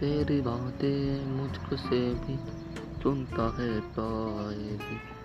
तेरी बातें मुझको से भी सुनता है पाए भी।